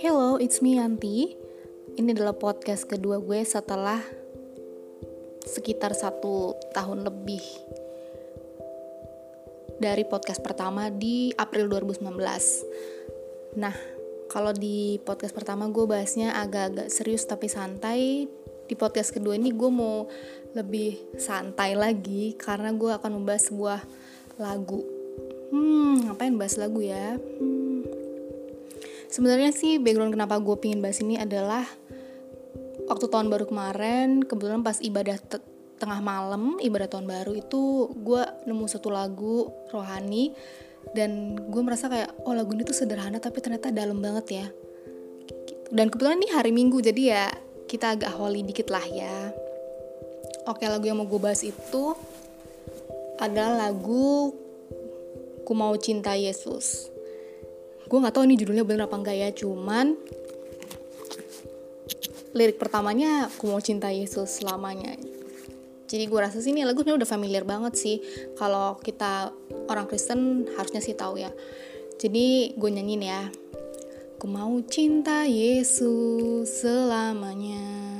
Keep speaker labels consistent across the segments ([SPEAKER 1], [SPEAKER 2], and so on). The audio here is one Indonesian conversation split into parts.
[SPEAKER 1] Hello, it's me Yanti. Ini adalah podcast kedua gue setelah sekitar satu tahun lebih dari podcast pertama di April 2019. Nah, kalau di podcast pertama gue bahasnya agak-agak serius tapi santai. Di podcast kedua ini gue mau lebih santai lagi karena gue akan membahas sebuah lagu. Hmm, ngapain bahas lagu ya? Hmm, sebenarnya sih background kenapa gue pingin bahas ini adalah waktu tahun baru kemarin kebetulan pas ibadah tengah malam ibadah tahun baru itu gue nemu satu lagu rohani dan gue merasa kayak oh lagu ini tuh sederhana tapi ternyata dalam banget ya dan kebetulan ini hari minggu jadi ya kita agak holy dikit lah ya oke lagu yang mau gue bahas itu adalah lagu Ku Mau Cinta Yesus. Gue nggak tahu ini judulnya bener apa enggak ya cuman lirik pertamanya aku mau cinta Yesus selamanya. Jadi gue rasa sih ini lagu udah familiar banget sih. Kalau kita orang Kristen harusnya sih tahu ya. Jadi gue nyanyiin ya. Ku mau cinta Yesus selamanya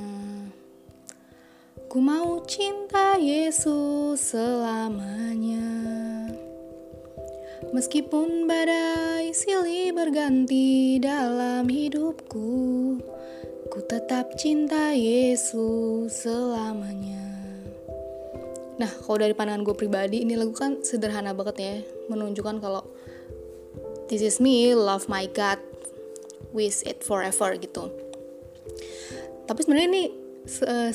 [SPEAKER 1] Ku mau cinta Yesus selamanya Meskipun badai silih berganti dalam hidupku, ku tetap cinta Yesus selamanya. Nah, kalau dari pandangan gue pribadi, ini lagu kan sederhana banget ya, menunjukkan kalau this is me, love my God, wish it forever gitu. Tapi sebenarnya ini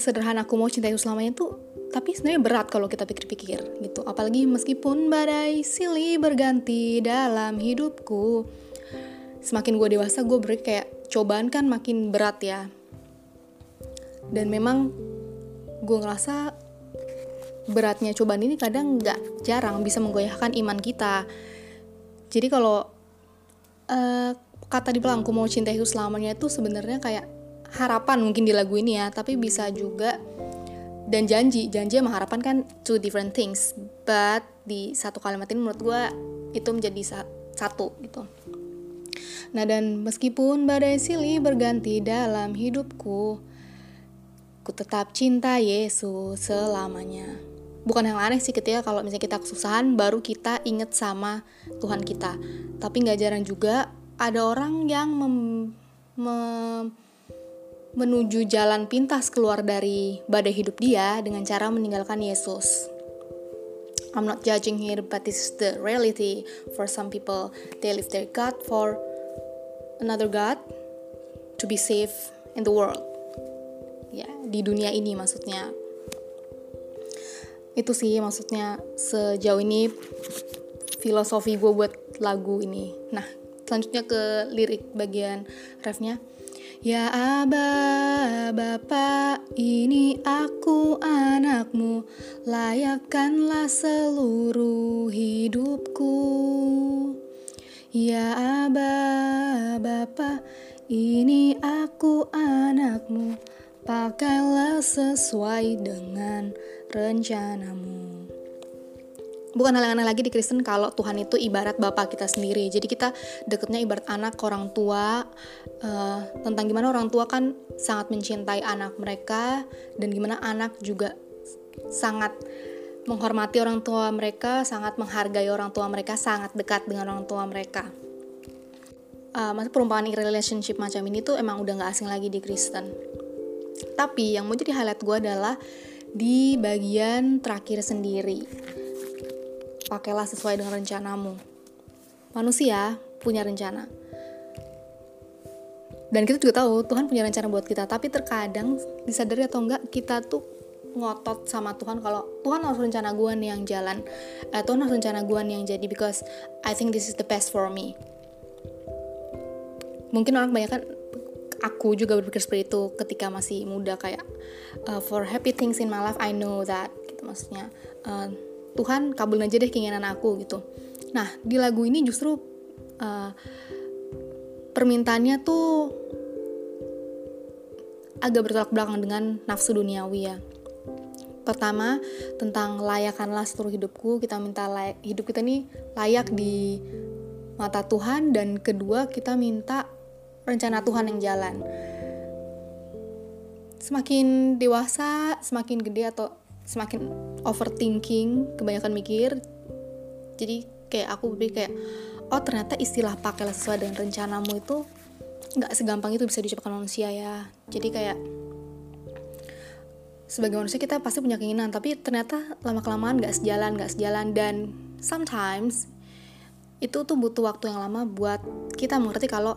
[SPEAKER 1] sederhana aku mau cinta Yesus selamanya tuh tapi sebenarnya berat kalau kita pikir-pikir gitu. Apalagi meskipun badai silih berganti dalam hidupku semakin gue dewasa gue beri kayak cobaan kan makin berat ya. Dan memang gue ngerasa beratnya cobaan ini kadang nggak jarang bisa menggoyahkan iman kita. Jadi kalau uh, kata di belakangku mau cinta Yesus selamanya itu sebenarnya kayak harapan mungkin di lagu ini ya tapi bisa juga dan janji janji sama harapan kan two different things but di satu kalimat ini menurut gue itu menjadi sa satu gitu. Nah dan meskipun badai silih berganti dalam hidupku ku tetap cinta Yesus selamanya. Bukan yang aneh sih ketika kalau misalnya kita kesusahan baru kita inget sama Tuhan kita. Tapi nggak jarang juga ada orang yang mem, mem menuju jalan pintas keluar dari badai hidup dia dengan cara meninggalkan Yesus. I'm not judging here, but this is the reality for some people. They leave their God for another God to be safe in the world. Ya, di dunia ini maksudnya. Itu sih maksudnya sejauh ini filosofi gue buat lagu ini. Nah, selanjutnya ke lirik bagian refnya. Ya Aba, Bapa, ini aku anakmu, layakkanlah seluruh hidupku. Ya Aba, Bapa, ini aku anakmu, pakailah sesuai dengan rencanamu bukan hal yang aneh lagi di Kristen kalau Tuhan itu ibarat bapak kita sendiri. Jadi kita deketnya ibarat anak ke orang tua uh, tentang gimana orang tua kan sangat mencintai anak mereka dan gimana anak juga sangat menghormati orang tua mereka sangat menghargai orang tua mereka sangat dekat dengan orang tua mereka. Uh, masa perumpamaan relationship macam ini tuh emang udah gak asing lagi di Kristen. Tapi yang mau jadi highlight gue adalah di bagian terakhir sendiri pakailah sesuai dengan rencanamu. Manusia punya rencana. Dan kita juga tahu Tuhan punya rencana buat kita, tapi terkadang disadari atau enggak kita tuh ngotot sama Tuhan kalau Tuhan harus rencana gue nih yang jalan eh, Tuhan harus rencana gue nih yang jadi because I think this is the best for me mungkin orang banyak kan aku juga berpikir seperti itu ketika masih muda kayak uh, for happy things in my life I know that gitu maksudnya uh, Tuhan kabulin aja deh keinginan aku gitu. Nah di lagu ini justru uh, permintaannya tuh agak bertolak belakang dengan nafsu duniawi ya. Pertama tentang layakanlah seluruh hidupku. Kita minta layak, hidup kita nih layak di mata Tuhan. Dan kedua kita minta rencana Tuhan yang jalan. Semakin dewasa semakin gede atau semakin overthinking kebanyakan mikir. Jadi kayak aku lebih kayak oh ternyata istilah pakailah sesuai dengan rencanamu itu nggak segampang itu bisa diucapkan manusia ya. Jadi kayak sebagai manusia kita pasti punya keinginan tapi ternyata lama kelamaan gak sejalan gak sejalan. Dan sometimes itu tuh butuh waktu yang lama buat kita mengerti kalau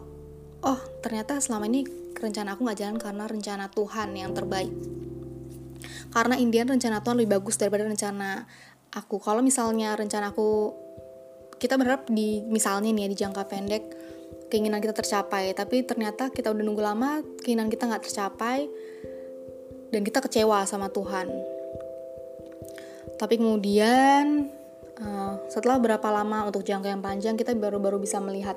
[SPEAKER 1] oh ternyata selama ini rencana aku gak jalan karena rencana Tuhan yang terbaik karena Indian rencana Tuhan lebih bagus daripada rencana aku kalau misalnya rencana aku kita berharap di misalnya nih ya di jangka pendek keinginan kita tercapai tapi ternyata kita udah nunggu lama keinginan kita nggak tercapai dan kita kecewa sama Tuhan. Tapi kemudian uh, setelah berapa lama untuk jangka yang panjang kita baru-baru bisa melihat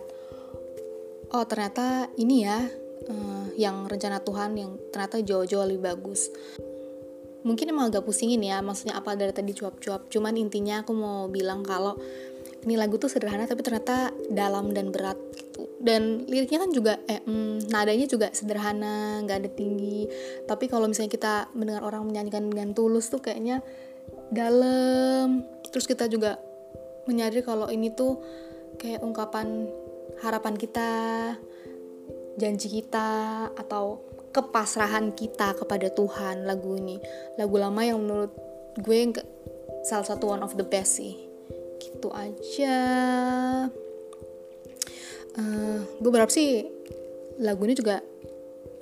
[SPEAKER 1] oh ternyata ini ya uh, yang rencana Tuhan yang ternyata jauh-jauh lebih bagus. Mungkin emang agak pusingin ya, maksudnya apa dari tadi cuap-cuap. Cuman intinya aku mau bilang kalau ini lagu tuh sederhana tapi ternyata dalam dan berat gitu. Dan liriknya kan juga eh mm, nadanya juga sederhana nggak ada tinggi. Tapi kalau misalnya kita mendengar orang menyanyikan dengan tulus tuh kayaknya dalam. Terus kita juga menyadari kalau ini tuh kayak ungkapan harapan kita janji kita atau kepasrahan kita kepada Tuhan lagu ini. Lagu lama yang menurut gue salah satu one of the best sih. Gitu aja. Uh, gue berharap sih lagu ini juga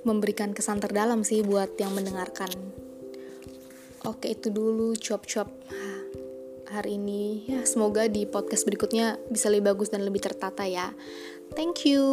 [SPEAKER 1] memberikan kesan terdalam sih buat yang mendengarkan. Oke itu dulu cuap-cuap hari ini. Ya semoga di podcast berikutnya bisa lebih bagus dan lebih tertata ya. Thank you